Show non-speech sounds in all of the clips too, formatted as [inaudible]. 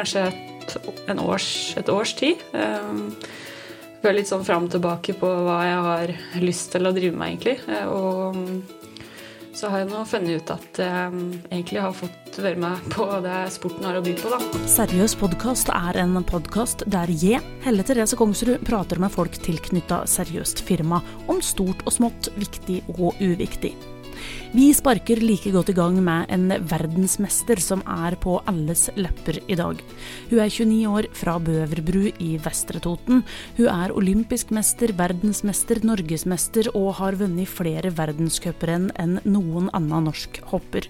kanskje et, års, et års tid. Føler litt sånn fram og tilbake på hva jeg har lyst til å drive med, egentlig. Og så har jeg nå funnet ut at jeg egentlig har fått være med på det sporten har å by på, da. Seriøs podkast er en podkast der jeg, Helle Therese Kongsrud, prater med folk tilknytta seriøst firma om stort og smått, viktig og uviktig. Vi sparker like godt i gang med en verdensmester som er på alles lepper i dag. Hun er 29 år, fra Bøverbru i Vestre Toten. Hun er olympisk mester, verdensmester, norgesmester og har vunnet flere verdenscuprenn enn noen annen norsk hopper.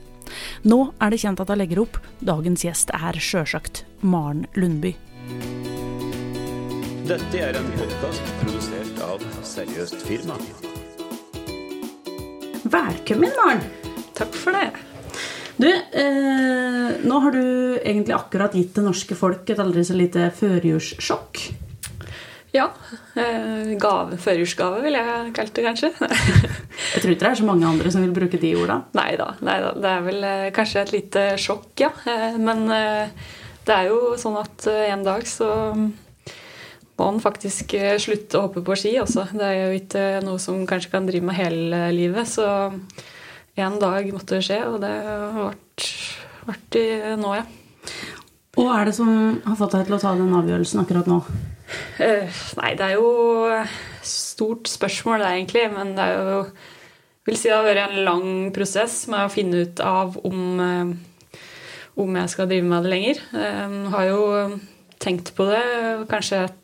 Nå er det kjent at hun legger opp. Dagens gjest er sjølsagt Maren Lundby. Dette er en podkast produsert av Seriøst firma. Velkommen, Maren. Takk for det. Du, eh, nå har du egentlig akkurat gitt det norske folk et aldri så lite førjulssjokk. Ja. Eh, gave, Førjulsgave ville jeg kalt det, kanskje. [laughs] jeg tror ikke det er så mange andre som vil bruke de orda. Nei da. Det er vel eh, kanskje et lite sjokk, ja. Eh, men eh, det er jo sånn at eh, en dag så må han faktisk eh, slutte å hoppe på ski også. Det er jo ikke noe som kanskje kan drive med hele livet. Så en dag måtte det skje, og det ble i nå, ja. Hva er det som har fått deg til å ta den avgjørelsen akkurat nå? Uh, nei, det er jo stort spørsmål, det, egentlig. Men det er jo vil si det har vært en lang prosess med å finne ut av om, om jeg skal drive med det lenger. Jeg har jo tenkt på det kanskje et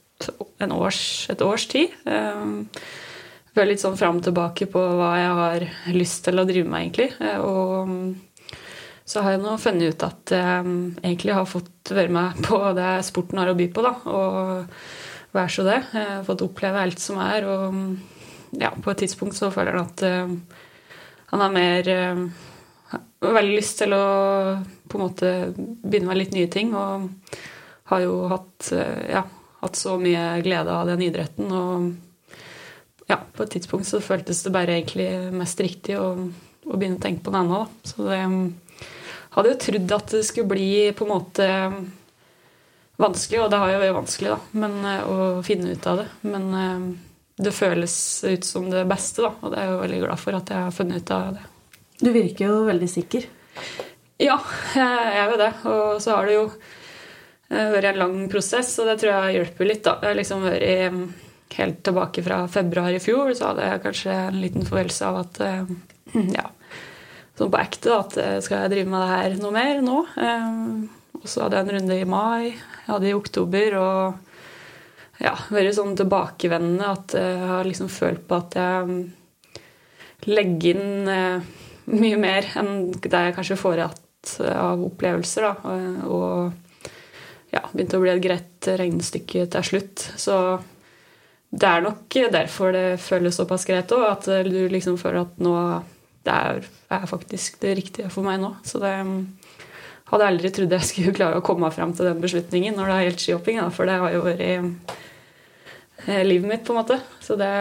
års, et års tid. Jeg føler litt sånn fram og tilbake på hva jeg har lyst til å drive med, egentlig. Og så har jeg nå funnet ut at jeg egentlig har fått være med på det sporten har å by på. da, Og være så det. Jeg har fått oppleve alt som er. Og ja, på et tidspunkt så føler han at han har mer veldig lyst til å på en måte begynne med litt nye ting. Og har jo hatt ja, hatt så mye glede av den idretten. Og ja, på et tidspunkt så føltes det bare egentlig mest riktig å, å begynne å tenke på det ennå, Da. Så det hadde jo trodd at det skulle bli på en måte vanskelig, og det har jo vært vanskelig, da, men, eh, å finne ut av det. Men eh, det føles ut som det beste, da, og det er jeg jo veldig glad for at jeg har funnet ut av det. Du virker jo veldig sikker. Ja, jeg er jo det. Og så har det jo vært en lang prosess, og det tror jeg hjelper litt. da. Jeg har liksom vært mm, Helt tilbake fra februar i fjor så hadde jeg kanskje en liten forvelse av at eh, ja, sånn på ekte da, at eh, skal jeg drive med det her noe mer nå? Eh, og så hadde jeg en runde i mai, jeg hadde i oktober, og ja, vært sånn tilbakevendende at jeg har liksom følt på at jeg mm, legger inn mye mer enn det jeg kanskje får igjen av opplevelser. da, og ja, begynte å bli et greit regnestykke til slutt. Så det er nok derfor det føles såpass greit òg, at du liksom føler at nå det er, er, faktisk det riktige for meg nå. Så det hadde jeg aldri trodd jeg skulle klare å komme fram til den beslutningen når det gjelder skihopping, da, for det har jo vært eh, livet mitt, på en måte. Så det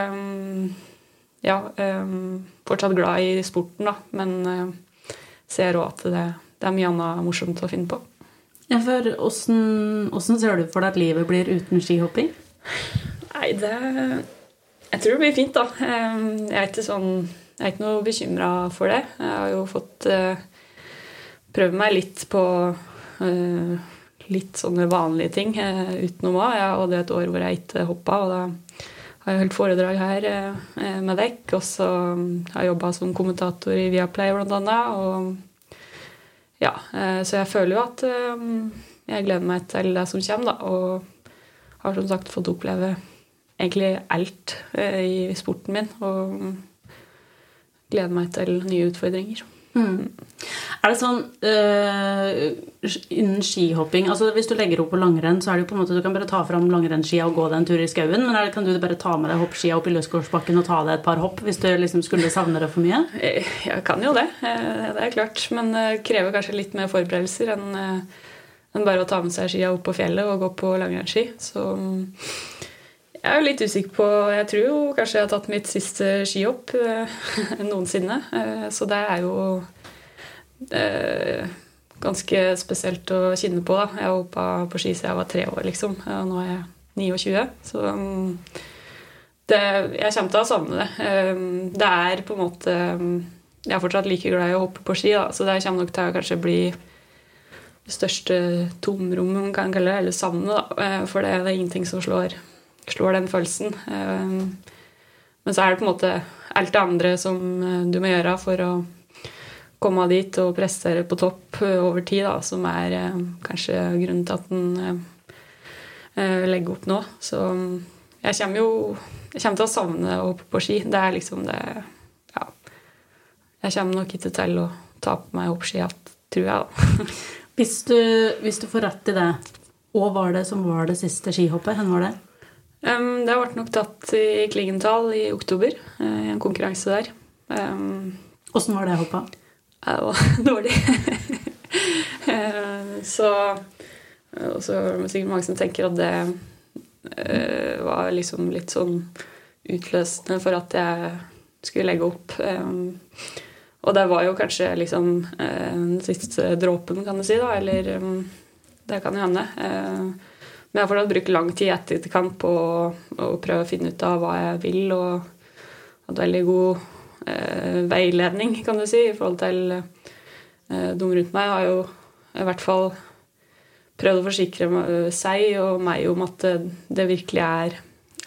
Ja, um, fortsatt glad i sporten, da, men uh, ser òg at det, det er mye annet morsomt å finne på. Ja, for Åssen ser du for deg at livet blir uten skihopping? Nei, det Jeg tror det blir fint, da. Jeg er ikke, sånn, jeg er ikke noe bekymra for det. Jeg har jo fått prøvd prøve meg litt på uh, litt sånne vanlige ting uh, utenom òg. Jeg hadde et år hvor jeg ikke hoppa, og da har jeg holdt foredrag her med dekk. Og så har jeg jobba som kommentator i Viaplay, blant annet. Og ja, eh, så jeg føler jo at eh, jeg gleder meg til det som kommer, da. Og har som sagt fått oppleve egentlig alt eh, i sporten min. Og gleder meg til nye utfordringer. Mm. Er det sånn uh, innen skihopping altså Hvis du legger opp på langrenn, så er det jo på en måte du kan bare ta fram langrennsskia og gå deg en tur i skauen. Men det, kan du bare ta med deg hoppskia opp i løsgårdsbakken og ta deg et par hopp hvis du liksom skulle savne det for mye? Eh, jeg kan jo det. Eh, det er klart. Men det krever kanskje litt mer forberedelser enn, enn bare å ta med seg skia opp på fjellet og gå på langrennsski. Så jeg er jo litt usikker på Jeg tror jo kanskje jeg har tatt mitt siste skihopp eh, [laughs] noensinne. Eh, så det er jo eh, ganske spesielt å kjenne på. da. Jeg hoppa på ski siden jeg var tre år, liksom. Og nå er jeg 29. Så um, det, jeg kommer til å savne det. Det er på en måte um, Jeg er fortsatt like glad i å hoppe på ski, da, så det kommer nok til å kanskje bli det største tomrommet man kan kalle det, eller savnet. da. For det er ingenting som slår, slår den følelsen. Um, Men så er det på en måte alt det andre som eh, du må gjøre for å komme dit og prestere på topp eh, over tid, da, som er eh, kanskje grunnen til at eh, eh, legger opp nå. Så mm, jeg kommer jo jeg kommer til å savne å hoppe på ski. Det er liksom det Ja. Jeg kommer nok ikke til å ta på meg hoppski igjen, tror jeg, da. [laughs] Hvis du, hvis du får rett i det, hva var det som var det siste skihoppet? Hvor var det? Um, det ble nok tatt i Klingenthal i oktober, uh, i en konkurranse der. Um, Åssen var det hoppa? Det var [laughs] dårlig. uh, så Og så er det sikkert mange som tenker at det uh, var liksom litt sånn utløsende for at jeg skulle legge opp. Um, og det var jo kanskje liksom eh, den siste dråpen, kan du si, da. Eller det kan jo hende. Eh, men jeg har fortsatt brukt lang tid i etterkant på å, å prøve å finne ut av hva jeg vil, og hatt veldig god eh, veiledning, kan du si, i forhold til eh, de rundt meg. har jo i hvert fall prøvd å forsikre meg, seg og meg om at det, det virkelig er,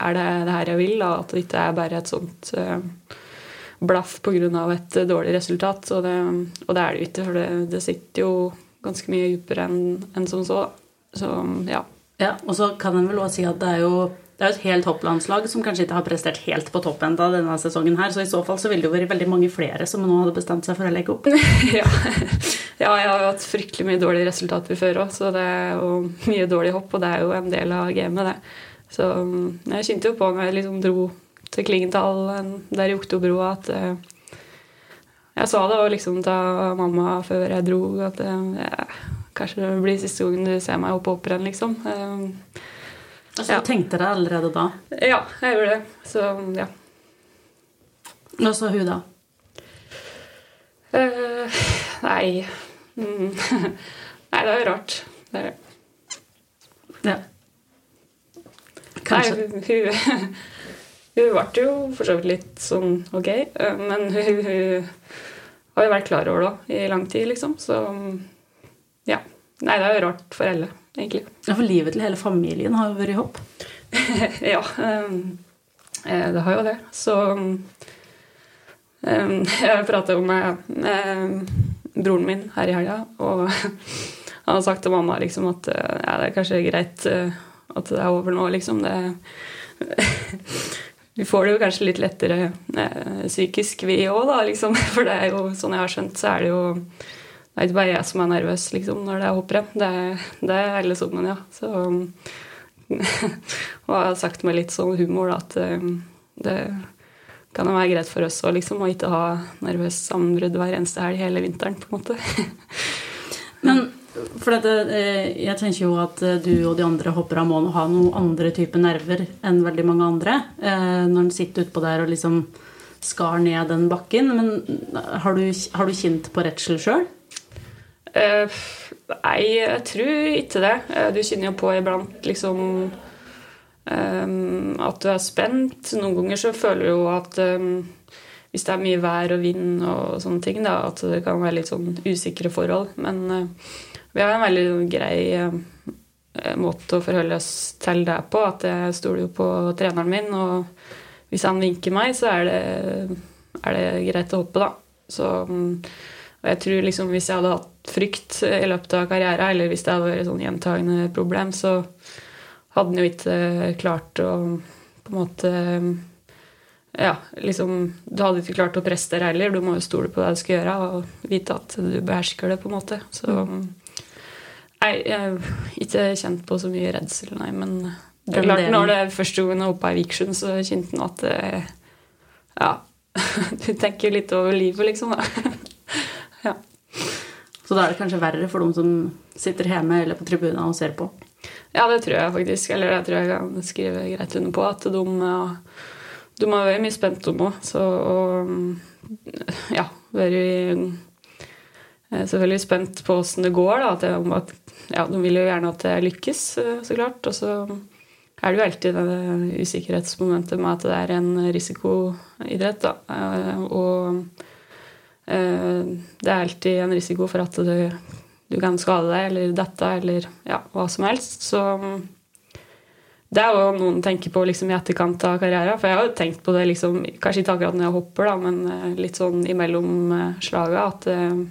er det, det her jeg vil, da, at det ikke er bare et sånt eh, blaff pga. et dårlig resultat. Og det, og det er det jo ikke, for det, sitter jo ganske mye dypere enn enn som så. Så ja. Ja, og så kan en vel også si at det er jo det er jo et helt topplandslag som kanskje ikke har prestert helt på toppen av denne sesongen her, så i så fall så ville det jo vært veldig mange flere som nå hadde bestemt seg for å legge opp. [laughs] ja. ja, jeg har jo hatt fryktelig mye dårlige resultater før òg, så det er jo mye dårlig hopp, og det er jo en del av gamet, det. Så jeg kjente jo på når jeg liksom dro til Klingenthal eh, der i Oktobroa at eh, Jeg sa det og liksom til mamma før jeg dro, at eh, ja, kanskje det blir siste gangen du ser meg oppe opprenn, liksom. Eh, Altså, Ja. Du tenkte det allerede da. Ja, jeg gjorde det. Så ja. Hva sa hun da? Uh, nei mm. [laughs] Nei, det er jo rart. Det er, Ja. nei, Kanskje. hun, hun, [laughs] hun ble jo for så vidt litt sånn ok, eh, men hun, hun har jo vært klar over det i lang tid, liksom. Så ja. Nei, det er jo rart for alle, egentlig. Ja, For livet til hele familien har jo vært i hopp. [laughs] ja, um, eh, det har jo det. Så um, [laughs] Jeg prata jo med, med broren min her i helga, og [laughs] han har sagt til mamma liksom at eh, ja, det er kanskje greit eh, at det er over nå, liksom. Det, vi får det jo kanskje litt lettere psykisk, vi òg, da, liksom. For det er jo, sånn jeg har skjønt, så er det jo det er ikke bare jeg som er nervøs liksom, når det er hopprenn. Det, det er alle sammen, ja. Så [laughs] Og jeg har sagt med litt sånn humor da, at eh, det kan jo være greit for oss å liksom, å ikke ha nervøst sammenbrudd hver eneste helg hele vinteren, på en måte. [laughs] Men for dette, eh, jeg tenker jo at eh, du og de andre hopperne må ha noen andre typer nerver enn veldig mange andre. eh, Når en sitter utpå der og liksom skar ned den bakken. Men har du, har du kjent på redsel sjøl? Eh, nei, jeg tror ikke det. Eh, Du kjenner jo på iblant liksom um, at du er spent. Noen ganger så føler du jo at um, hvis det er mye vær og vind og sånne ting, da, at det kan være litt sånn usikre forhold. Men uh, vi har en veldig grei uh, måte å forholde oss til det på. At jeg stoler jo på treneren min, og hvis han vinker meg, så er det, er det greit å hoppe, da. Så mm, og jeg tror liksom hvis jeg hadde hatt frykt i løpet av karrieren, eller hvis det hadde vært sånn gjentagende problem, så hadde en jo ikke klart å på en måte Ja, liksom Du hadde ikke klart å prestere heller. Du må jo stole på det du skal gjøre, og vite at du behersker det, på en måte. Så Nei, jeg har ikke kjent på så mye redsel, nei, men det er klart, når det er første gangen jeg hoppa i Vikersund, så kjente en at eh, Ja. [laughs] Du tenker litt over livet, liksom. da. Så da er det kanskje verre for dem som sitter hjemme eller på tribunen og ser på. Ja, det tror jeg faktisk. Eller det tror jeg kan skrive greit under på. At de, de har vært mye spent om òg. Så og, ja, vært er selvfølgelig spent på åssen det går. Da. At ja, de vil jo gjerne at jeg lykkes, eh, så klart. Og så er det jo alltid det usikkerhetsmomentet med at det er en risikoidrett. Da. Eh, Og eh, det er alltid en risiko for at du, du kan skade deg eller dette eller ja, hva som helst. Så det er jo noen tenker på liksom, i etterkant av karrieren. For jeg har jo tenkt på det liksom, kanskje ikke akkurat når jeg hopper, da, men eh, litt sånn imellom eh, slaga. At eh,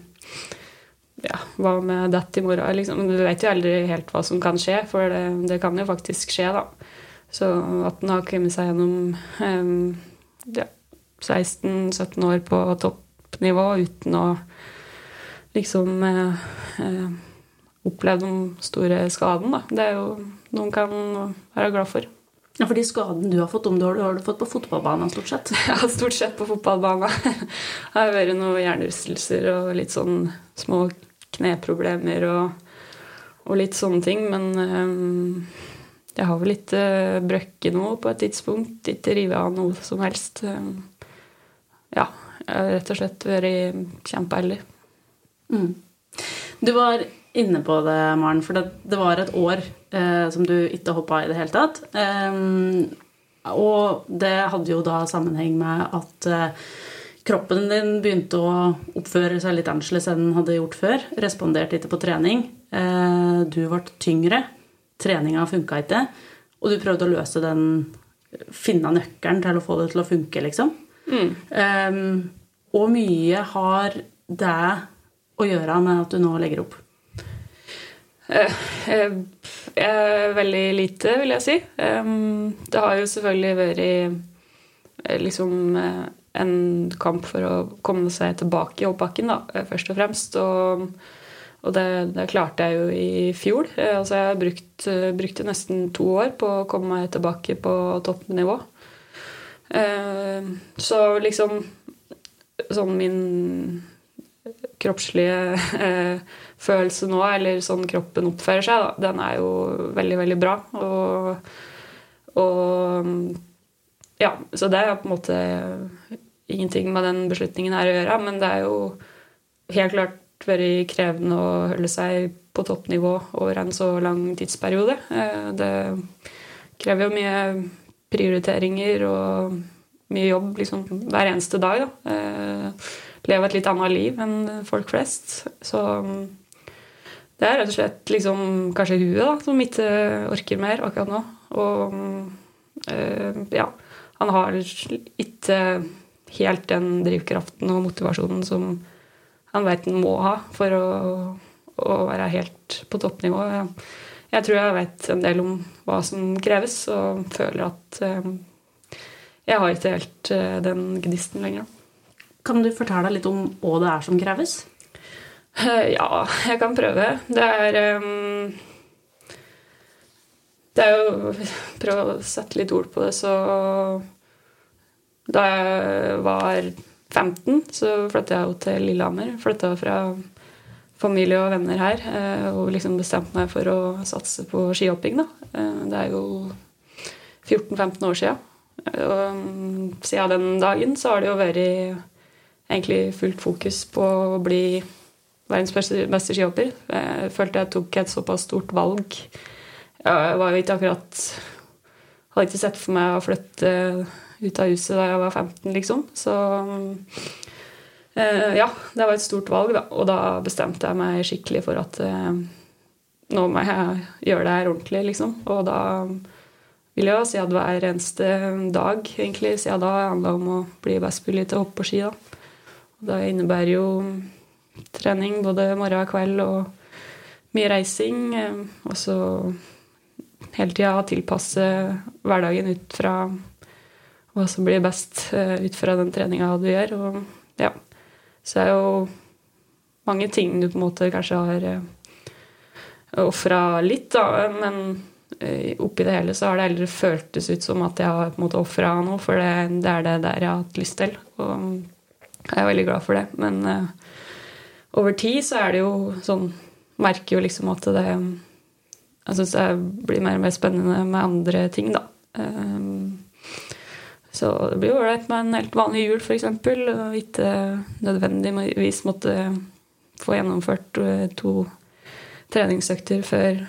ja, hva med dette i morgen? Liksom, du vet jo aldri helt hva som kan skje, for det, det kan jo faktisk skje, da. Så at den har kommet seg gjennom um, ja, 16-17 år på toppnivå uten å liksom eh, eh, oppleve den store skaden, da. Det er jo noen kan være glad for. Ja, for de skadene du har fått, om du har, har du fått på fotballbanen stort sett? [laughs] Ja, stort sett på fotballbanen. Det [laughs] har vært noen hjernerystelser og litt sånn små kneproblemer og, og litt sånne ting. Men um, jeg har vel ikke uh, brøkket noe på et tidspunkt. Ikke rive av noe som helst. Um, ja, har rett og slett vært kjempeheldig. Mm. Du var inne på det, Maren, for det, det var et år eh, som du ikke hoppa i det hele tatt. Um, og det hadde jo da sammenheng med at eh, kroppen din begynte å oppføre seg litt annerledes enn den hadde gjort før. Responderte ikke på trening. Eh, du ble tyngre. Treninga funka ikke. Og du prøvde å løse den Finne nøkkelen til å få det til å funke, liksom. Mm. Um, og mye har det å gjøre med at du nå legger opp? Eh, eh, eh, veldig lite, vil jeg si. Det har jo selvfølgelig vært liksom en kamp for å komme seg tilbake i hoppbakken, da, først og fremst. Og, og det, det, klarte jeg jo i fjor. Altså jeg har brukt, brukte nesten to år på å komme meg tilbake på toppnivå. Så liksom Sånn min kroppslige eh, følelse nå, eller sånn kroppen oppfører seg, da, den er jo veldig, veldig bra. Og, og, Ja, så det er på en måte ingenting med den beslutningen her å gjøre, men det er jo helt klart vært krevende å holde seg på toppnivå over en så lang tidsperiode. Eh, det krever jo mye prioriteringer og mye jobb liksom, hver eneste dag. Da. Eh, leve et litt annet liv enn folk flest. Så det er rett og slett liksom kanskje huet da, som ikke orker mer akkurat nå. Og eh, ja, han har ikke helt den drivkraften og motivasjonen som han vet han må ha for å, å være helt på toppnivå. Jeg, jeg, tror jeg vet en del om hva som kreves, og føler at øh, jeg har ikke helt øh, den gnisten lenger. Kan du fortelle litt om hva det er som kreves? Ja, jeg kan prøve. Det er Det er jo Prøv å sette litt ord på det, så Da jeg var 15, så flytta jeg jo til Lillehammer. Flytta fra familie og venner her eh, og liksom bestemte meg for å satse på skihopping. Da. Eh, det er jo 14-15 år sia. Og um, siden den dagen så har det jo vært egentlig fullt fokus på å bli verdens beste skihopper. Jeg følte jeg tok et såpass stort valg. Jeg var jo ikke akkurat Hadde ikke sett for meg å flytte ut av huset da jeg var 15, liksom. Så eh, ja, det var et stort valg, da. Og da bestemte jeg meg skikkelig for at eh, nå må jeg gjøre det her ordentlig, liksom. Og da vil jeg si at hver eneste dag, egentlig, siden da handla om å bli best mulig til å hoppe på ski. da. Og det innebærer jo trening både morgen og kveld og mye reising. Eh, og så hele tida tilpasse hverdagen ut fra hva som blir best eh, ut fra den treninga du gjør. Og ja, så det er jo mange ting du på en måte kanskje har eh, ofra litt, da. Men uh, oppi det hele så har det heller føltes ut som at jeg har på en måte ofra noe, for det, det, er det der jeg har hatt lyst til. Og jeg er veldig glad for det. Men uh, over tid så er det jo sånn Merker jo liksom at det Jeg syns det blir mer og mer spennende med andre ting, da. Um, så det blir jo ålreit med en helt vanlig jul, f.eks. Og ikke nødvendigvis måtte få gjennomført eh, to treningsøkter før,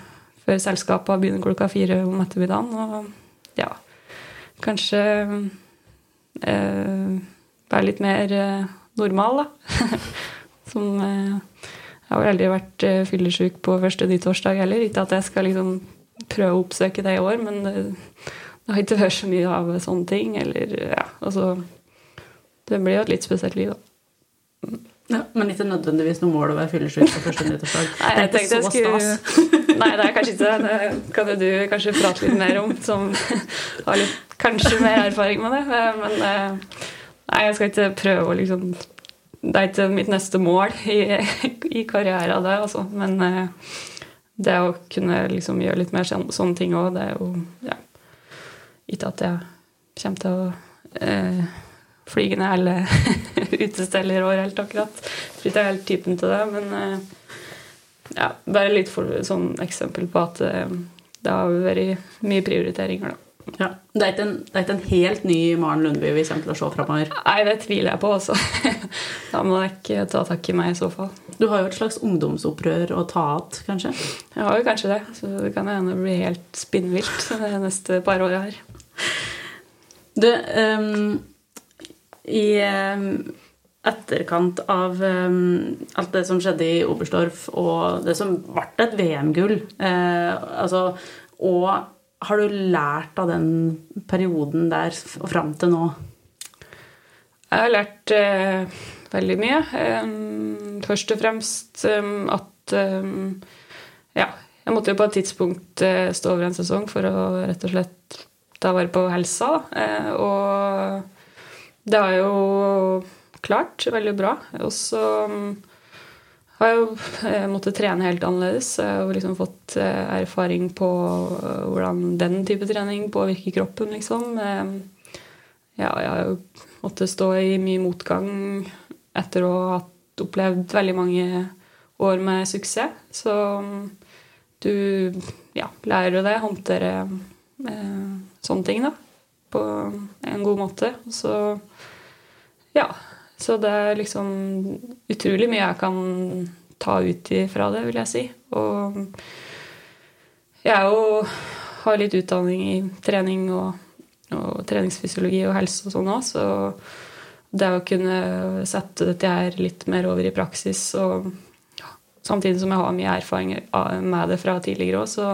før selskapene begynner klokka fire om ettermiddagen. Og ja, kanskje eh, være litt mer eh, normal, da. [laughs] Som eh, Jeg har aldri vært eh, fyllesyk på første nyttårsdag heller. Ikke at jeg skal liksom prøve å oppsøke det i år, men det, det har ikke hørt så mye av sånne ting. Eller ja, altså Det blir jo et litt spesielt liv, da. Ja, men ikke nødvendigvis noe mål å være fyllesyk på første nyttårsdag. [laughs] Nei, jeg det er ikke så skulle... stas. [laughs] Nei, det er kanskje ikke det. Det kan du kanskje prate litt mer om, som [laughs] har litt, kanskje mer erfaring med det. Men eh, nei, jeg skal ikke prøve å liksom Det er ikke mitt neste mål i, i karrieren, det, altså. Men eh, det å kunne liksom gjøre litt mer sånn- sånne ting òg, det er jo ja, Ikke at jeg kommer til å eh, flyge ned alle [laughs] utesteder og helt akkurat. For ikke helt typen til det, men eh, ja, bare litt for, sånn eksempel på at eh, det har vært mye prioriteringer, da. Ja. Det, er en, det er ikke en helt ny Maren Lundby vi kommer til å se framover. Nei, det tviler jeg på, altså. [laughs] da må jeg ikke ta tak i meg i så fall. Du har jo et slags ungdomsopprør å ta igjen, kanskje? Jeg har jo kanskje det, så det kan hende bli helt spinnvilt de neste par åra her. Du, um, i um, etterkant av um, alt det som skjedde i Oberstdorf, og det som ble et VM-gull eh, altså, Og har du lært av den perioden der og fram til nå? Jeg har lært eh, veldig mye. Um, først og fremst um, at Ja, jeg måtte jo på et tidspunkt uh, stå over en sesong for å rett og slett ta vare på helsa. Eh, og det har jo klart veldig bra. Og så mm, har jeg jo eh, måttet trene helt annerledes. Jeg har liksom fått eh, erfaring på eh, hvordan den type trening påvirker kroppen, liksom. Eh, ja, jeg har jo måttet stå i mye motgang etter å ha opplevd veldig mange år med suksess. Så mm, du ja, lærer jo det, håndtere eh, sånne ting, da. På en god måte. Så ja. Så det er liksom utrolig mye jeg kan ta ut ifra det, vil jeg si. Og jeg er jo har litt utdanning i trening og, og treningsfysiologi og helse og sånn òg, så det å kunne sette dette her litt mer over i praksis og samtidig som jeg har mye erfaring med det fra tidligere òg, så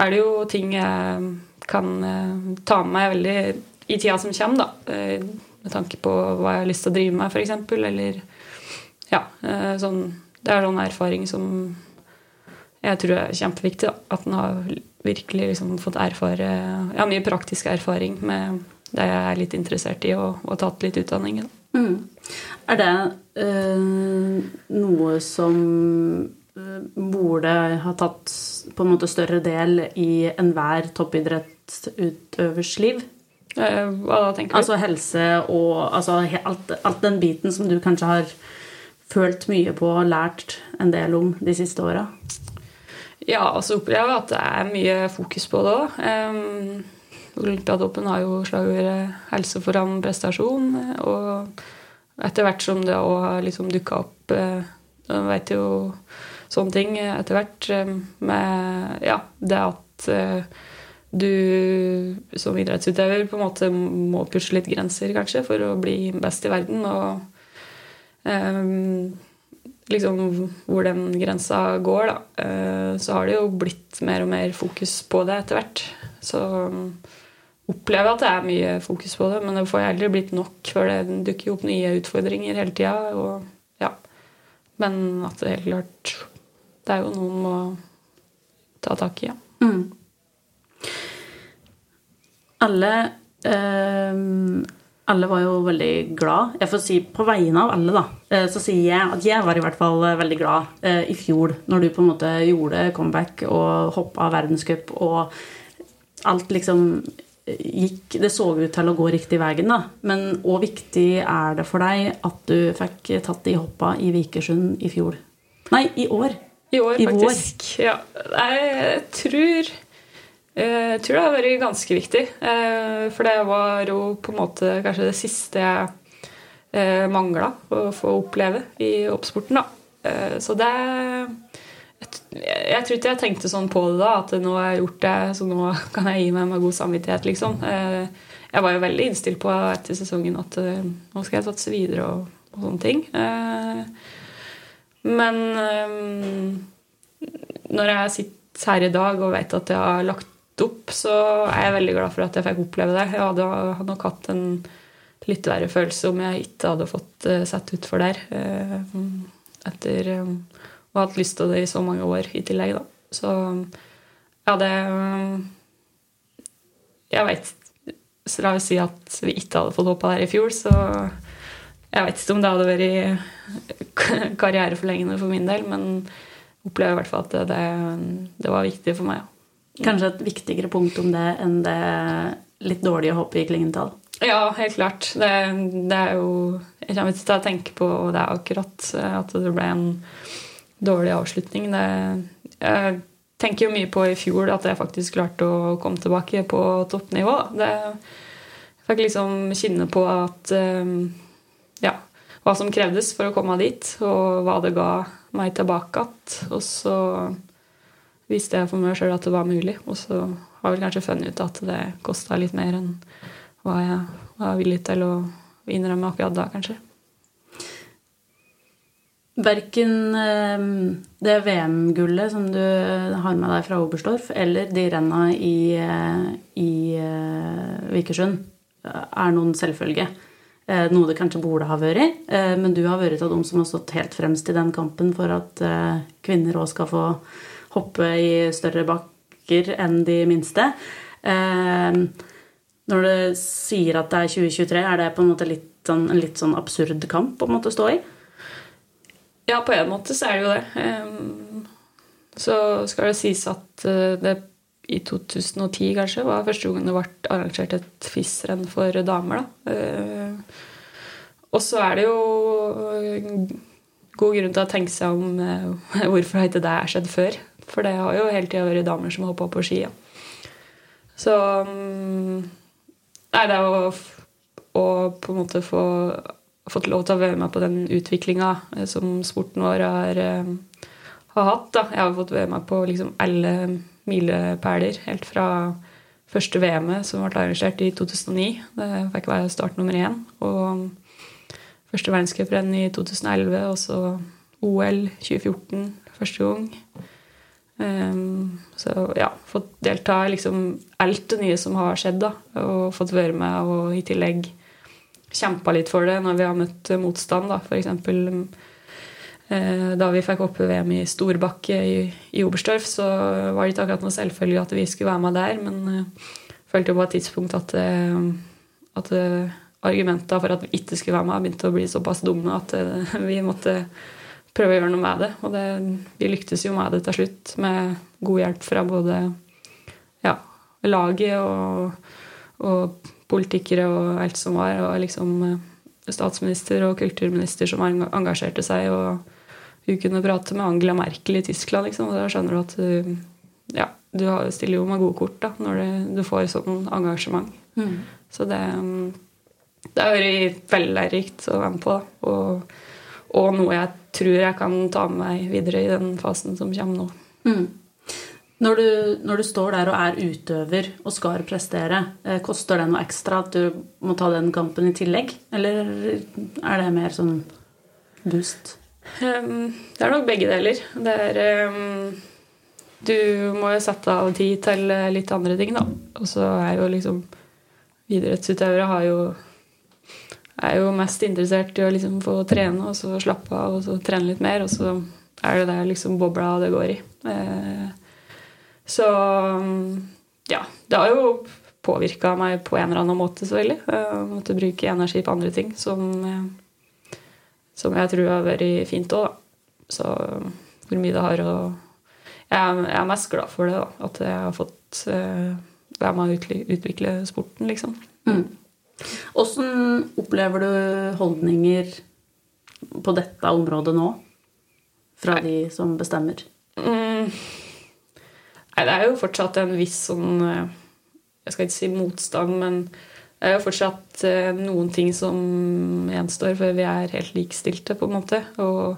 er det jo ting jeg kan eh, ta med meg veldig i tida som kommer, da. Eh, Med tanke på hva jeg har lyst til å drive med, f.eks. Eller ja, eh, sånn Det er sånn erfaring som jeg tror er kjempeviktig. Da. At en har virkelig liksom fått erfare Ja, mye praktisk erfaring med det jeg er litt interessert i, og, og tatt litt utdanning. Da. Mm. Er det eh, noe som burde ha tatt på en måte større del i enhver toppidrettsutøvers liv? Eh, Hva da tenker du? Altså helse og altså, alt, alt den biten som du kanskje har følt mye på og lært en del om de siste åra? Ja, altså opplever jeg at det er mye fokus på det òg. Um, Olympiatoppen har jo slagordet 'helse foran prestasjon'. Og etter hvert som det òg har liksom dukka opp eh, Jeg vet jo sånne ting etter hvert eh, med ja, det at eh, du som idrettsutøver på en måte må pushe litt grenser, kanskje, for å bli best i verden. Og liksom hvor den grensa går, da, eh, så har det jo blitt mer og mer fokus på det etter hvert. Så um, opplever jeg at det er mye fokus på det, men det får aldri blitt nok, for det dukker opp nye utfordringer hele tida. Ja. Men at det helt klart Det er jo noen må ta tak i, ja. Mm. Alle eh, Alle var jo veldig glad. Jeg får si på vegne av alle, da, eh, så sier jeg at jeg var i hvert fall eh, veldig glad eh, i fjor, når du på en måte gjorde comeback og hoppa verdenscup og alt liksom gikk Det så ut til å gå riktig veien, da. Men hvor viktig er det for deg at du fikk tatt de hoppa i Vikersund i fjor? Nei, i år. I år, I vår. faktisk. Ja. Jeg tror eh, jeg tror det har vært ganske viktig. eh, For det var jo på en måte kanskje det siste jeg mangla å få oppleve i oppsporten. da. Eh, så det jeg, tror ikke jeg tenkte sånn på det da, at nå har jeg gjort det, så nå kan jeg gi meg med god samvittighet, liksom. Eh, jeg var jo veldig innstilt på etter sesongen at eh, nå skal jeg satse videre og, og sånne ting. Men når jeg sitter her i dag og vet at jeg har lagt opp, så er jeg veldig glad for at jeg fikk oppleve det. Jeg hadde, hadde nok hatt en litt verre følelse om jeg ikke hadde fått sett utfor der. Etter å ha hatt lyst til det i så mange år i tillegg, da. Så ja, det Jeg veit la oss si at vi ikke hadde fått hoppa der i fjor, så jeg vet ikke om det hadde vært [laughs] karriereforlengende for min del, men opplever i hvert fall at det, det, var viktig for meg. Kanskje et viktigere punkt om det enn det litt dårlige hoppet i Klingenthal? Ja, helt klart. Det, det, er jo Jeg kommer ikke til å tenke på det akkurat, at det ble en dårlig avslutning. Det, jeg tenker jo mye på i fjor at jeg faktisk klarte å komme tilbake på toppnivå. Det, jeg fikk liksom kjenne på at ja, hva som krevdes for å komme dit, og hva det ga meg tilbake igjen. Og så viste jeg for meg sjøl at det var mulig. Og så har vel kanskje funnet ut at det kosta litt mer enn hva jeg var villig til å innrømme akkurat da, kanskje. Verken ehm, det VM-gullet som du har med deg fra Oberstdorf, eller de renna i, eh, i eh, Vikersund er noen selvfølge. Eh, noe det kanskje burde ha vært. Men du har vært av dem som har stått helt fremst i den kampen for at kvinner òg skal få hoppe i større bakker enn de minste. Når du sier at det er 2023, er det på en måte litt sånn, en litt sånn absurd kamp å stå i? Ja, på en måte så er det jo det. Så skal det sies at eh, det i 2010 kanskje var første gang det ble arrangert et FIS-renn for damer. Da. Eh, og så er det jo god grunn til å tenke seg om eh, [laughs] hvorfor har ikke det skjedd før. For det har jo hele tida vært damer som har hoppa på ski. Ja. Så mm, Nei, det er å, å på en måte få fått lov til å være med på den utviklinga eh, som sporten vår har, eh, har hatt. Da. Jeg har fått være med på liksom alle milepæler helt fra første VM-et som ble arrangert i 2009. Det fikk være start nummer én. Og første verdenscuprenn i 2011, og så OL 2014 første gang. Um, så ja, fått delta i liksom alt det nye som har skjedd, da. Og fått være med og i tillegg kjempa litt for det når vi har møtt motstand. da, F.eks. Eh, da vi fikk oppe VM i Storbakke i, i Oberstdorf, så var det ikke akkurat noe selvfølgelig at vi skulle være med der, men jeg eh, følte på et tidspunkt at, eh, at argumentene for at vi ikke skulle være med, begynte å bli såpass dumme at [laughs] vi måtte prøve å gjøre noe med det. Og det, vi lyktes jo med det til slutt, med god hjelp fra både ja, laget og, og politikere og alt som var. Og liksom statsminister og kulturminister som engasjerte seg. Og hun kunne prate med Angela Merkel i Tyskland, liksom. Og da skjønner du at du, ja, du stiller jo med gode kort da, når du, du får sånn engasjement. Mm. Så det, det har vært veldig lærerikt å være med på. Og, og, noe jeg tror jeg kan ta med meg videre i den fasen som kommer nå. Mm. Når du, når du, står der og er utøver og skal prestere, eh, koster det noe ekstra at du må ta den kampen i tillegg? Eller er det mer sånn boost? Um, det er nok begge deler. Det er um, Du må jo sette av tid til litt andre ting, da. Og så er jo liksom Idrettsutøvere har jo er jo mest interessert i å liksom få trene og så slappe av og så trene litt mer. Og så er det der liksom bobla det går i. Eh, så ja, det har jo påvirka meg på en eller annen måte, selvfølgelig. Jeg måtte bruke energi på andre ting som, som jeg tror har vært fint òg, da. Så hvor mye det har å jeg, er mest glad for det, da. At jeg har fått uh, være med å utvikle sporten, liksom. Mm. Åssen opplever du holdninger på dette området nå? Fra de som bestemmer? Mm. Nei, det er jo fortsatt en viss sånn eh, Jeg skal ikke si motstand, men det er jo fortsatt eh, noen ting som gjenstår før vi er helt likestilte, på en måte. Og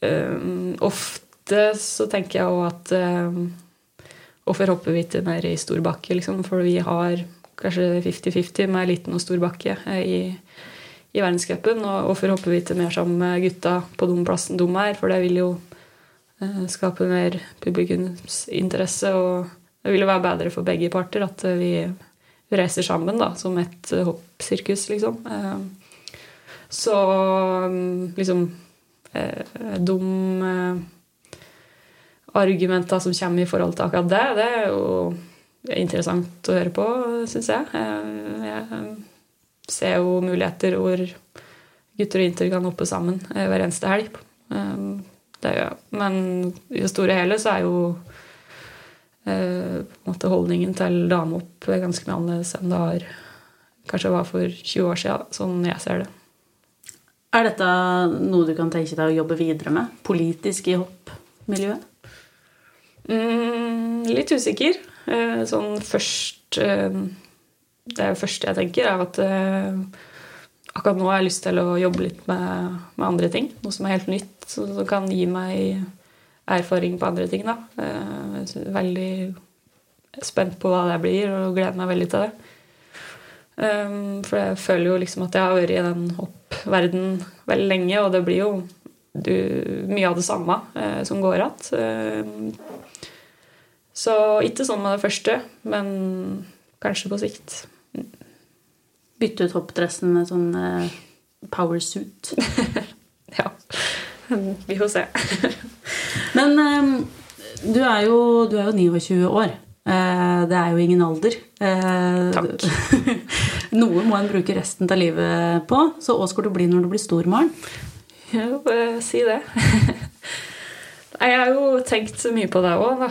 um, ofte så tenker jeg òg at um, Hvorfor hopper vi ikke mer i stor bakke, liksom? For vi har kanskje 50-50 med liten og stor bakke eh, i, i verdenscupen. Og hvorfor hopper vi ikke mer sammen med gutta på den plassen de er? For det vil jo uh, skape mer publikumsinteresse, og det vil jo være bedre for begge parter at eh, vi reiser sammen da, som et eh, hoppsirkus, liksom. Eh, så mm, liksom eh, De argumenter som kommer i forhold til akkurat det, det er jo interessant å høre på, syns jeg. Jeg ser jo muligheter hvor gutter og jenter kan hoppe sammen hver eneste helg. Det gjør jeg. Men i det store hele så er jo måte holdningen til damehopp ganske mye annerledes enn det har kanskje var for 20 år siden, sånn jeg ser det. Er dette noe du kan tenke deg å jobbe videre med politisk i hoppmiljøet? Mm, litt usikker. Eh, Sånn først eh, Det første jeg tenker, er at eh, akkurat nå har jeg lyst til å jobbe litt med, med andre ting. Noe som er helt nytt, som kan gi meg erfaring på andre ting. Da. Eh, veldig spent på hva det blir, og gleder meg veldig til det. Um, For jeg føler jo liksom at jeg har vært i den hoppverden veldig lenge, og det blir jo du, mye av det samme eh, som går igjen. Så ikke sånn med det første, men kanskje på sikt. Bytte ut hoppdressen med sånn eh, power suit. [laughs] Ja. [laughs] Vi får se. [laughs] Men eh, du, er jo, du er jo 29 år. Eh, det er jo ingen alder. Eh, Takk. [laughs] Noe må en bruke resten av livet på. Så hva skal du bli når du blir stor, Maren? Jo, eh, si det. Jeg har jo tenkt så mye på det òg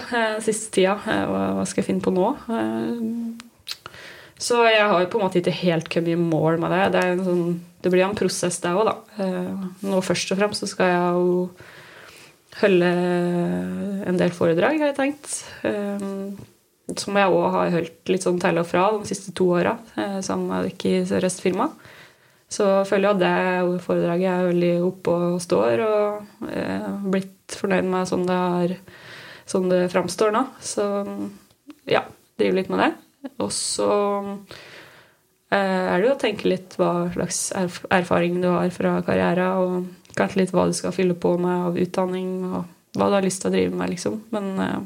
siste tida. eh, Hva hva skal jeg finne på nå? Eh, Så jeg har jo på en måte ikke helt kommet i mål med det. Det, er en sånn, det blir en prosess, det òg, da. Eh, Nå først og fremst så skal jeg jo holde en del foredrag, har jeg tenkt. Eh, Som jeg òg har holdt litt sånn til og fra de siste to åra, sammen med dere i Sør-Øst-firma. Så jeg føler jo at det foredraget er veldig oppe og står, og eh, blitt fornøyd med sånn det, er, sånn det framstår nå. Så ja, driver litt med det. Og så eh, er det jo å tenke litt hva slags erf erfaring du har fra karriera, og kanskje litt hva du skal fylle på med av utdanning, og hva du har lyst til å drive med, liksom. Men uh,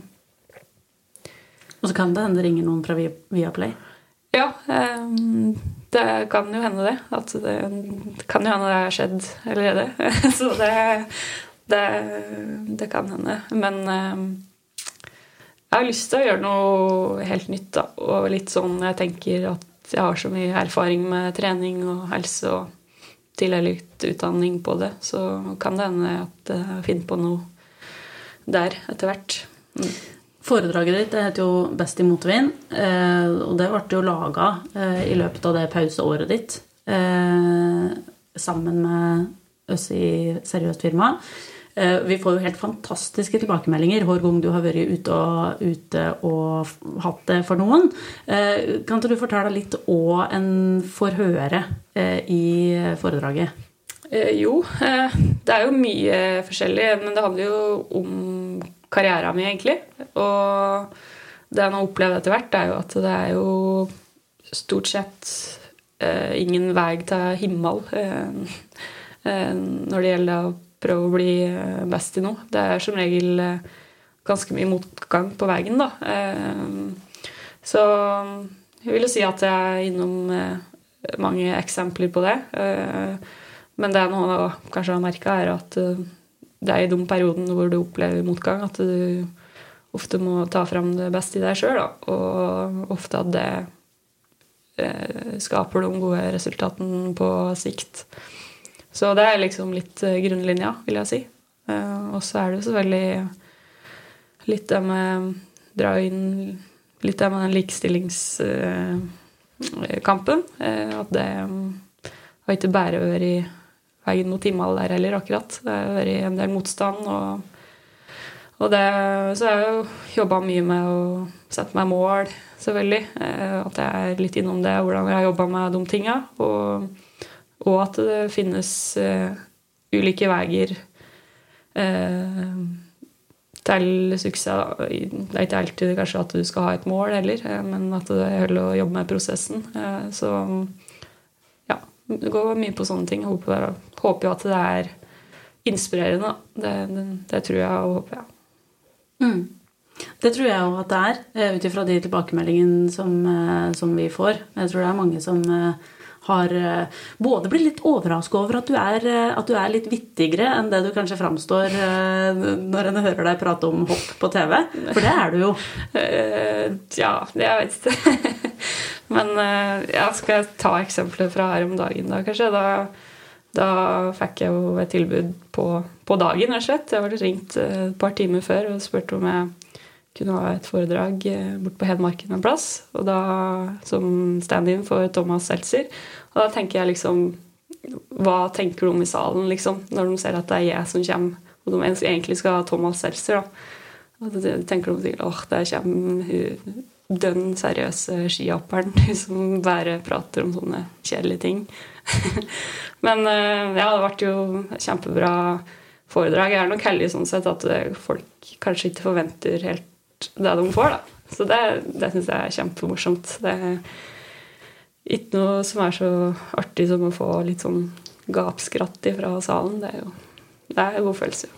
Og så kan det hende det ringer noen fra Vi- Viaplay. Ja, Um, det kan jo hende det. At det, det kan jo hende det har skjedd allerede. [laughs] Så det, det, det kan hende. Men eh, jeg har lyst til å gjøre noe helt nytt, da. Og litt sånn jeg tenker at jeg har så mye erfaring med trening og helse og litt utdanning på det, så kan det hende at jeg finner på noe der etter hvert. Mm. Foredraget ditt heter jo 'Best i motvind', eh, og det ble jo laga eh, i løpet av det pauseåret ditt eh, sammen med oss i Seriøst firma. Eh, vi får jo helt fantastiske tilbakemeldinger hver gang du har vært ute og, ute og hatt det for noen. Eh, kan ikke du fortelle litt hva en får høre eh, i foredraget? Jo, det er jo mye forskjellig, men det handler jo om karrieren min, egentlig. Og det jeg har opplevd etter hvert, er jo at det er jo stort sett ingen vei til himmel når det gjelder prøve å bli eh, best i noe. Det er som regel eh, ganske mye motgang på veien, da. Eh, så jeg vil jo si at jeg er innom mange eksempler på det. Men det er noe jeg kanskje har merka, er at det er i de periodene hvor du opplever motgang, at du ofte må ta fram det beste i deg sjøl. Og ofte at det skaper de gode resultatene på sikt. Så det er liksom litt eh, grunnlinja, vil jeg si. Eh, og så er det jo selvfølgelig litt det med dra inn litt det med den likestillingskampen. Eh, at det har ikke bare vært veien mot himmelen der heller, akkurat. Det har vært en del motstand. Og, og det, så har jeg jo jobba mye med å sette meg mål, selvfølgelig. At jeg er litt innom det, hvordan jeg har jobba med de tinga. Og, og at det finnes eh, ulike veier eh, til suksess. Det er ikke alltid kanskje at du skal ha et mål heller, eh, men at det gjelder å jobbe med prosessen. Så ja, det går mye på sånne ting. Jeg håper, håper jo at det er inspirerende. Det, det, det tror jeg og håper jeg. Mm. Det tror jeg òg at det er, ut ifra de tilbakemeldingene som, som vi får. Jeg tror det er mange som har eh, både blitt litt overraska over at du, er, eh, at du er litt vittigere enn det du kanskje framstår eh, når en hører deg prate om hopp på TV. For det er du jo. [laughs] Ja, jeg vet ikke. [laughs] Men ja, skal jeg ta eksempler fra her om dagen, da, kanskje? Da, da fikk jeg jo et tilbud på, på dagen, rett og slett. Jeg ble ringt et par timer før og spurte om jeg kunne ha et foredrag eh, bort på Hedmarken en plass. Og da som stand-in for Thomas Seltzer. Og da tenker jeg liksom Hva tenker de i salen, liksom, når de ser at det er jeg som kommer, og de egentlig skal ha Thomas Seltzer, da. Og da tenker de sikkert åh, der kommer dønn seriøse skihopperen [laughs] som bare prater om sånne kjedelige ting. [laughs] Men eh, ja, det ble jo kjempebra foredrag. Jeg er nok heldig sånn sett at eh, folk kanskje ikke forventer helt det de får, da. Så det, det syns jeg er kjempemorsomt. Det er ikke noe som er så artig som å få litt sånn gapskratt fra salen. Det er jo det er en god følelse.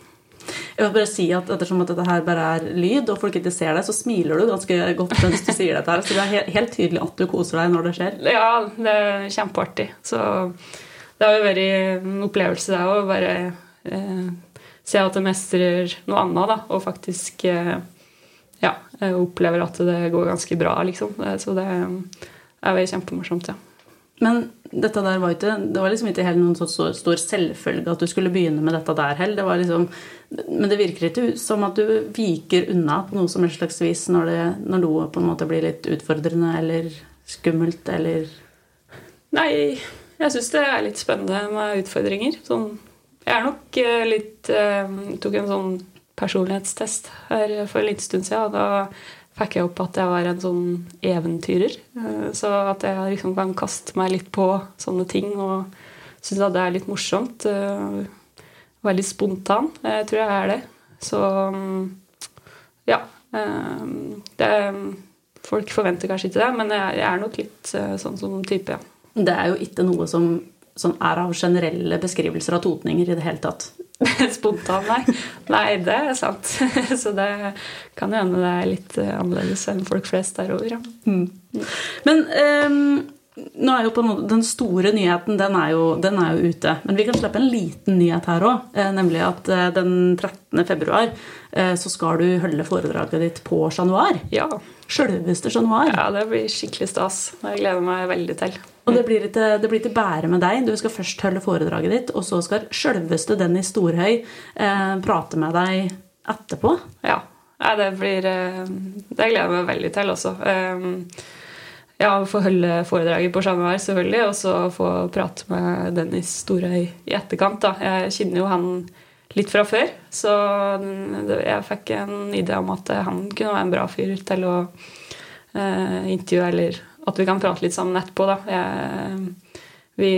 Jeg vil bare si at Ettersom at dette her bare er lyd, og folk ikke ser deg, så smiler du ganske godt mens du sier dette. her, Så det er helt tydelig at du koser deg når det skjer. Ja, det er kjempeartig. Så det har jo vært en opplevelse, det òg. Bare eh, se at jeg mestrer noe annet, da. Og faktisk eh, jeg opplever at det går ganske bra, liksom. Eh, Så det er veldig kjempemorsomt, ja. Men dette der var ikke, det var liksom ikke helt noen så stor, selvfølge at du skulle begynne med dette der heller. Det var liksom, men det virker ikke som at du viker unna på noe som helst slags vis når, det, når noe på en måte blir litt utfordrende eller skummelt eller Nei, jeg syns det er litt spennende med utfordringer. Sånn, jeg er nok eh, litt eh, Tok en sånn personlighetstest her for en liten stund siden. Og da fikk jeg opp at jeg var en sånn eventyrer. Eh, Så at jeg liksom kan kaste meg litt på sånne ting og syns at det er litt morsomt. eh, Veldig spontan. Jeg tror jeg er det. Så mm, ja. eh, Det, folk forventer kanskje ikke det, men jeg, er nok litt sånn som type, ja. Det er jo ikke noe som, som er av generelle beskrivelser av totninger i det hele tatt. [laughs] Spontan, nei. Nei, det er sant. [laughs] Så det kan hende det er litt eh, annerledes enn folk flest derover. Ja. Men um, nå er jo på en måte, den store nyheten den er, jo, den er jo ute. Men vi kan slippe en liten nyhet her òg. Eh, nemlig at eh, den 13. februar så skal du holde foredraget ditt på Noir. ja. Sjølveste Noir. Ja, det blir skikkelig stas. Det gleder jeg meg veldig til. Og det blir, ikke, det blir ikke bare med deg. Du skal først holde foredraget ditt, og så skal sjølveste Dennis Storhøy eh, prate med deg etterpå. Ja. Det blir eh, Det gleder jeg meg veldig til også. Eh, Ja, få holde foredraget på samme vær, selvfølgelig, og så få prate med Dennis Storøy i etterkant. da. Jeg kjenner jo han litt fra før, så jeg fikk en idé om at han kunne være en bra fyr til å eh, intervjue, eller at vi kan prate litt sammen etterpå. da. Jeg, vi,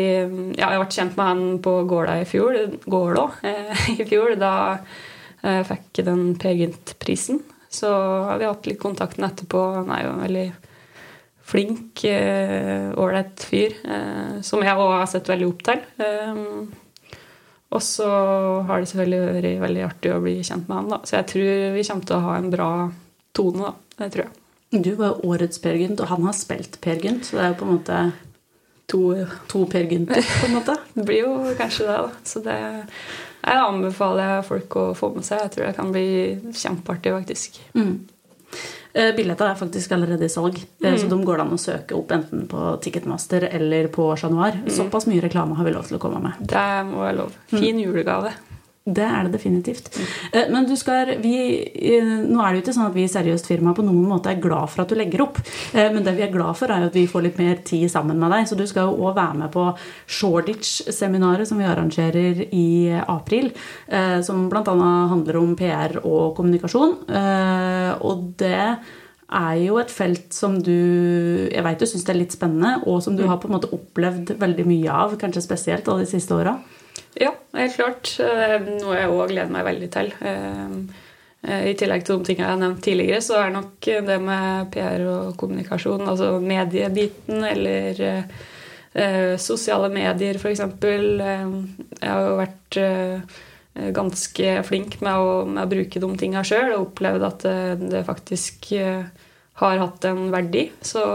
ja, jeg ble kjent med han på Gåla i fjor, Gålå, eh, i fjor, da jeg fikk den Per Gynt-prisen. Så har vi hatt litt kontakten etterpå. Han er jo en veldig flink, eh, ålreit fyr, eh, som jeg òg har sett veldig opp til. Eh, og så har det selvfølgelig vært veldig artig å bli kjent med han, da. Så jeg tror vi kommer til å ha en bra tone, da. Det tror jeg. Du var jo årets Per Gynt, og han har spilt Per Gynt. Så det er jo på en måte To to Per Gynter, på en måte. [laughs] Det blir jo kanskje det, da. Så det jeg anbefaler folk å få med seg. Jeg tror det kan bli kjempeartig, faktisk. Mm. Eh, Billetter er faktisk allerede i salg, mm. så de går det an å søke opp enten på Ticketmaster eller på Chat Noir. Såpass mye reklame har vi lov til å komme med. Det må være lov. Fin julegave. Det er det definitivt. Eh, Men du skal, vi, eh, nå er det jo ikke sånn at vi i Seriøst firma på noen måte er glad for at du legger opp. Eh, Men det vi er glad for, er at vi får litt mer tid sammen med deg. Så du skal jo òg være med på Shoreditch-seminaret som vi arrangerer i april. Som bl.a. handler om PR og kommunikasjon. Og det er jo et felt som du jeg vet du syns er litt spennende, og som du har på en måte opplevd veldig mye av, kanskje spesielt de siste åra. Ja, helt klart. Eh, noe jeg òg gleder meg veldig til. Eh, eh, I tillegg til de tingene jeg har nevnt tidligere, så er nok det med PR og kommunikasjon, altså mediebiten eller sosiale medier, f.eks. Jeg har jo vært ganske flink med å, med å bruke de tinga sjøl og opplevd at det, faktisk har hatt en verdi. Så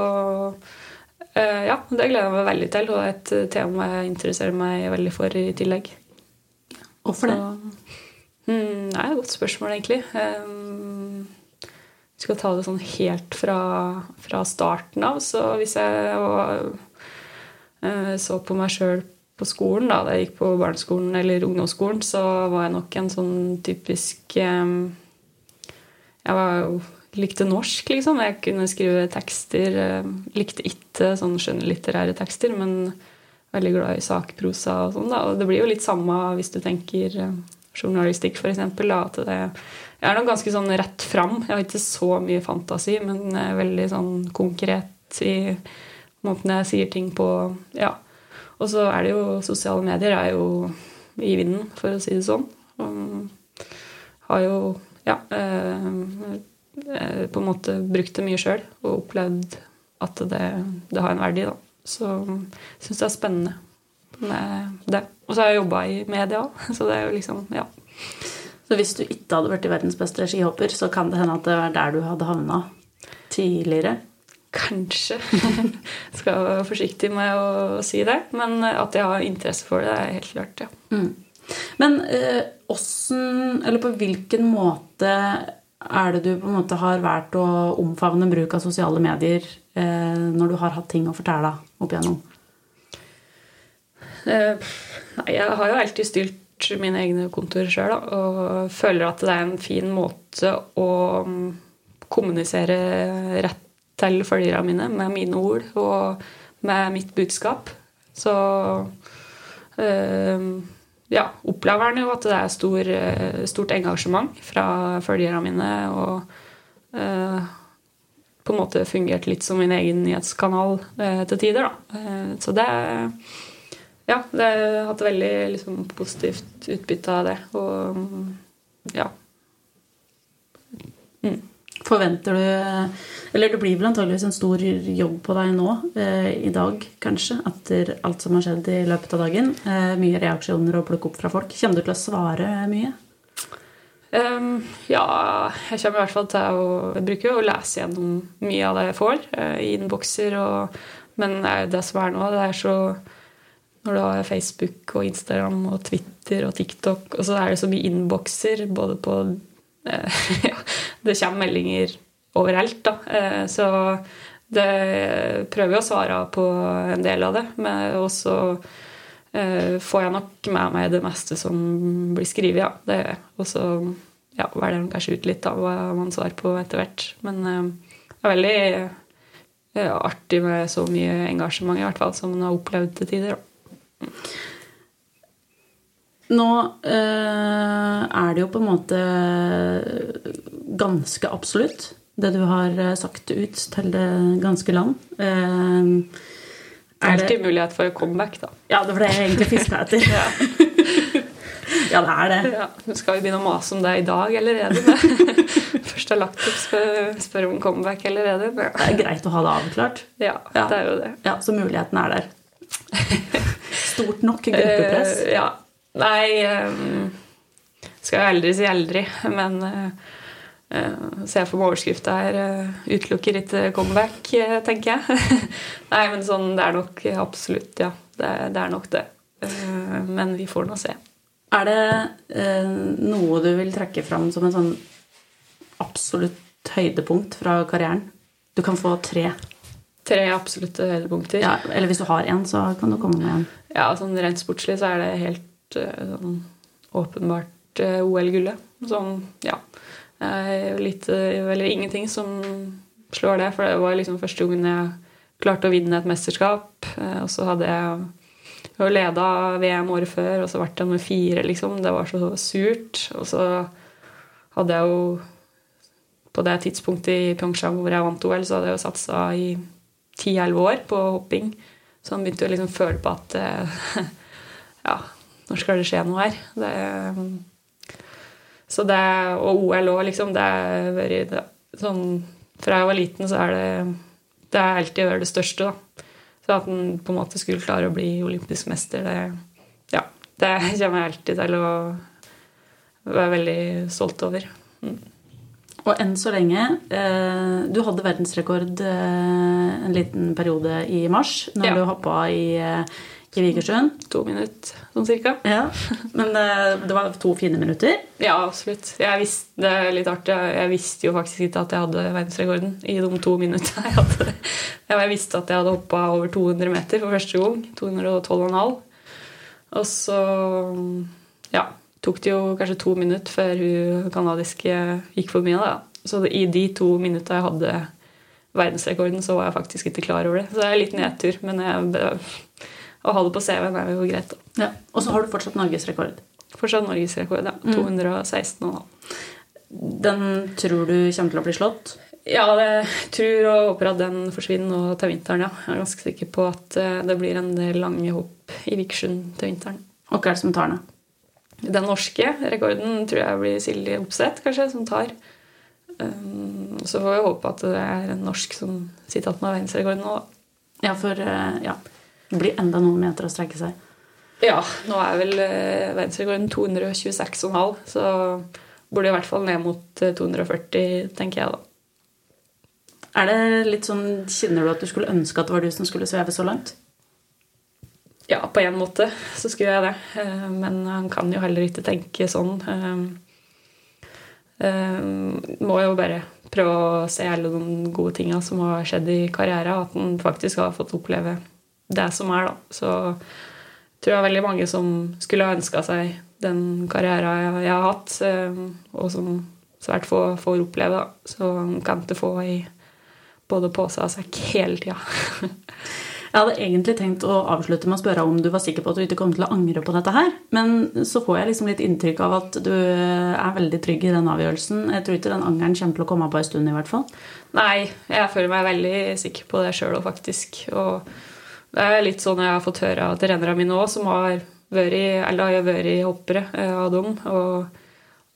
ja, det gleder jeg meg veldig til, og et tema jeg interesserer meg veldig for i tillegg. Hvorfor det? Hmm, det er et godt spørsmål, egentlig. Um, vi skal ta det sånn helt fra, fra starten av. Så hvis jeg var, så på meg sjøl på skolen, da, da jeg gikk på barneskolen eller ungdomsskolen, så var jeg nok en sånn typisk Jeg var jo likte norsk, liksom. Jeg kunne skrive tekster. Uh, likte ikke sånn skjønnlitterære tekster, men veldig glad i sakprosa og sånn. da, Og det blir jo litt samme hvis du tenker uh, journalistikk, f.eks. At jeg er nok ganske sånn rett fram. Jeg har ikke så mye fantasi, men veldig sånn konkret i måten jeg sier ting på. ja. Og så er det jo Sosiale medier er jo i vinden, for å si det sånn. Og har jo ja, eh, eh, på en måte brukt det mye sjøl og opplevd at det, det, har en verdi. da. Så syns det er spennende med det. Og så har jeg jobba i media òg, [laughs] så det er jo liksom Ja. Så hvis du ikke hadde vært verdens beste skihopper, så kan det hende at det var der du hadde havna tidligere? Kanskje. [laughs] Skal være forsiktig med å si det. Men at jeg har interesse for det, er helt klart, ja. Mm. Men åssen eh, Eller på hvilken måte er det du på en måte har valgt å omfavne bruk av sosiale medier eh, når du har hatt ting å fortelle opp igjennom? Eh, jeg har jo alltid styrt mine egne kontorer sjøl og føler at det er en fin måte å mm, kommunisere rett til følgerne mine med mine ord og med mitt budskap. Så øh, ja, opplever han jo at det er stor, stort engasjement fra følgerne mine. Og eh, på en måte fungert litt som min egen nyhetskanal eh, til tider, da. så det Ja, det har hatt veldig liksom, positivt utbytte av det. Og ja. Mm. Forventer du Eller det blir vel antageligvis en stor jobb på deg nå eh, i dag, kanskje, etter alt som har skjedd i løpet av dagen. Eh, mye reaksjoner å plukke opp fra folk. Kommer du til å svare mye? Um, ja, jeg kommer i hvert fall til å Jeg bruker jo å lese gjennom mye av det jeg får eh, i innbokser. Og, men det som er nå, det er så Når du har Facebook og Instagram og Twitter og TikTok, og så er det så mye innbokser både på [laughs] ja, det kommer meldinger overalt, da. Eh, så det prøver jeg å svare på en del av det. Og så eh, får jeg nok med meg det meste som blir skrevet, ja. Og så ja, velger man kanskje ut litt av hva man svarer på etter hvert. Men eh, det er veldig artig med så mye engasjement, i hvert fall, som man har opplevd til tider. Da. Nå eh, er det jo på en måte ganske absolutt, det du har sagt ut til det ganske land. Eh, er Alltid mulighet for comeback, da. Ja, det var det jeg egentlig fiska etter. [laughs] ja. [laughs] ja. det er det. Ja, skal vi begynne å mase om det i dag allerede? [laughs] Først har lagt opp, spør, spør om comeback allerede. Ja. Det er greit å ha det avklart. Ja, det er jo det. Ja, Så muligheten er der. Stort nok gruppepress. Uh, ja. Nei um, Skal jo aldri si aldri, men uh, uh, ser jeg for meg overskrifta her uh, 'Utelukker ikke comeback', uh, tenker jeg. [laughs] Nei, men sånn, det er nok absolutt, ja. Det, det er nok det. men vi får nå se. Er det noe du vil trekke fram som en sånn absolutt høydepunkt fra karrieren? Du kan få tre. Tre absolutte høydepunkter. Ja, eller hvis du har én, så kan du komme med en. Ja, sånn rent sportslig så er det helt sånn åpenbart eh, OL-gullet. Sånn, ja. Litt, eller ingenting som slår det, for det var liksom første gangen jeg klarte å vinne et mesterskap. Eh, og så hadde jeg jo leda VM året før, og så ble jeg nummer fire, liksom. Det var så surt. Og så hadde jeg jo på det tidspunktet i Pyeongchang hvor jeg vant OL, så hadde jeg jo satsa i 10-11 år på hopping. Så han begynte liksom å føle på at eh, [laughs] Ja, når skal det skje noe her? Det, så det, og OL òg, liksom. Det har vært sånn Fra jeg var liten, så er det Det har alltid vært det største, da. Så at en på en måte skulle klare å bli olympisk mester, det Ja. Det kommer jeg alltid til å være veldig stolt over. Mm. Og enn så lenge eh, Du hadde verdensrekord eh, en liten periode i mars, når Ja. du hoppa i, eh, i Vikersund. To minutter, sånn cirka. Ja. Men det, det var to fine minutter. Ja, absolutt. Jeg visste, det er litt artig. Jeg, visste jo faktisk ikke at jeg hadde verdensrekorden i de to minuttene jeg hadde. Jeg visste at jeg hadde hoppa over 200 meter for første gang. 212,5. Og så ja, tok det jo kanskje to minutter før hun kanadiske gikk forbi meg. Da. Så i de to minuttene jeg hadde verdensrekorden, så var jeg faktisk ikke klar over det. Så det er litt nedtur, men jeg, å ha det på CV-en er jo greit. Ja. Og så har du fortsatt norgesrekord. Fortsatt norgesrekord, ja. 216,5. Den tror du kommer til å bli slått? Ja, jeg tror og håper at den forsvinner nå til vinteren. ja. Jeg er ganske sikker på at eh, det blir en del lange hopp i Vikersund til vinteren. Og hva er det som tar den? Den norske rekorden tror jeg blir Silje Opseth, kanskje, som tar. Um, så får vi håpe at det er en norsk som sitter igjen med verdensrekorden nå. da. Ja, for eh, ja. Det blir enda noen meter å strekke seg. Ja, nå er vel eh, verdensrekorden 226,5, så burde i hvert fall ned mot eh, 240, tenker jeg da. Er det litt sånn, Kjenner du at du skulle ønske at det var du som skulle sveve så langt? Ja, på en måte så skulle jeg det. Eh, Men han kan jo heller ikke tenke sånn. Eh, eh, Må jo bare prøve å se alle de gode tinga som har skjedd i karrieren. At han faktisk har fått oppleve det som er, da. Så tror jeg veldig mange som skulle ha ønska seg den karrieren jeg, jeg har hatt, eh, og som svært få får oppleve, da. Så han kan ikke få i både pose og sekk hele tida. [laughs] Jeg hadde egentlig tenkt å avslutte med å spørre om du var sikker på at du ikke kom til å angre på dette her, men så får jeg liksom litt inntrykk av at du er veldig trygg i den avgjørelsen. Jeg tror ikke den angeren kommer til å komme på en stund, i hvert fall. Nei, jeg føler meg veldig sikker på det sjøl òg, faktisk. Og det er litt sånn jeg har fått høre av trenerne mine òg, som har vært, eller har vært hoppere eh, av dem. Og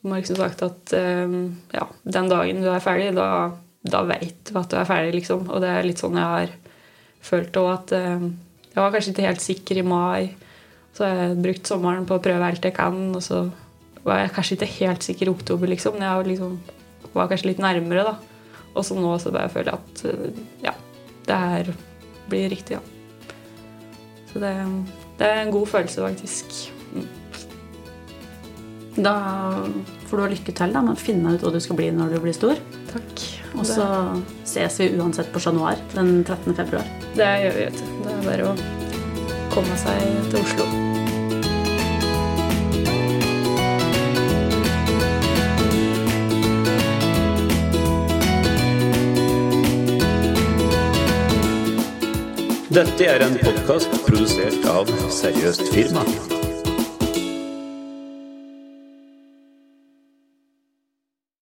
de har liksom sagt at eh, ja, den dagen du er ferdig, da, da veit du at du er ferdig, liksom. Og det er litt sånn jeg har følt òg, at eh, jeg var kanskje ikke helt sikker i mai. Så har jeg brukt sommeren på å prøve alt jeg kan, og så var jeg kanskje ikke helt sikker i oktober, liksom. Jeg var, liksom, var kanskje litt nærmere, da. Og så nå så bare føler jeg at ja, det her blir riktig, ja. Så det, det er en god følelse, faktisk. Mm. Da får du ha lykke til da, med å finne ut hva du skal bli når du blir stor. Takk. Og så ses vi uansett på Chat Noir den 13. februar. Det, det gjør vi, vet du. Det er bare å komme seg til Oslo. Dette er en podkast produsert av Seriøst firma.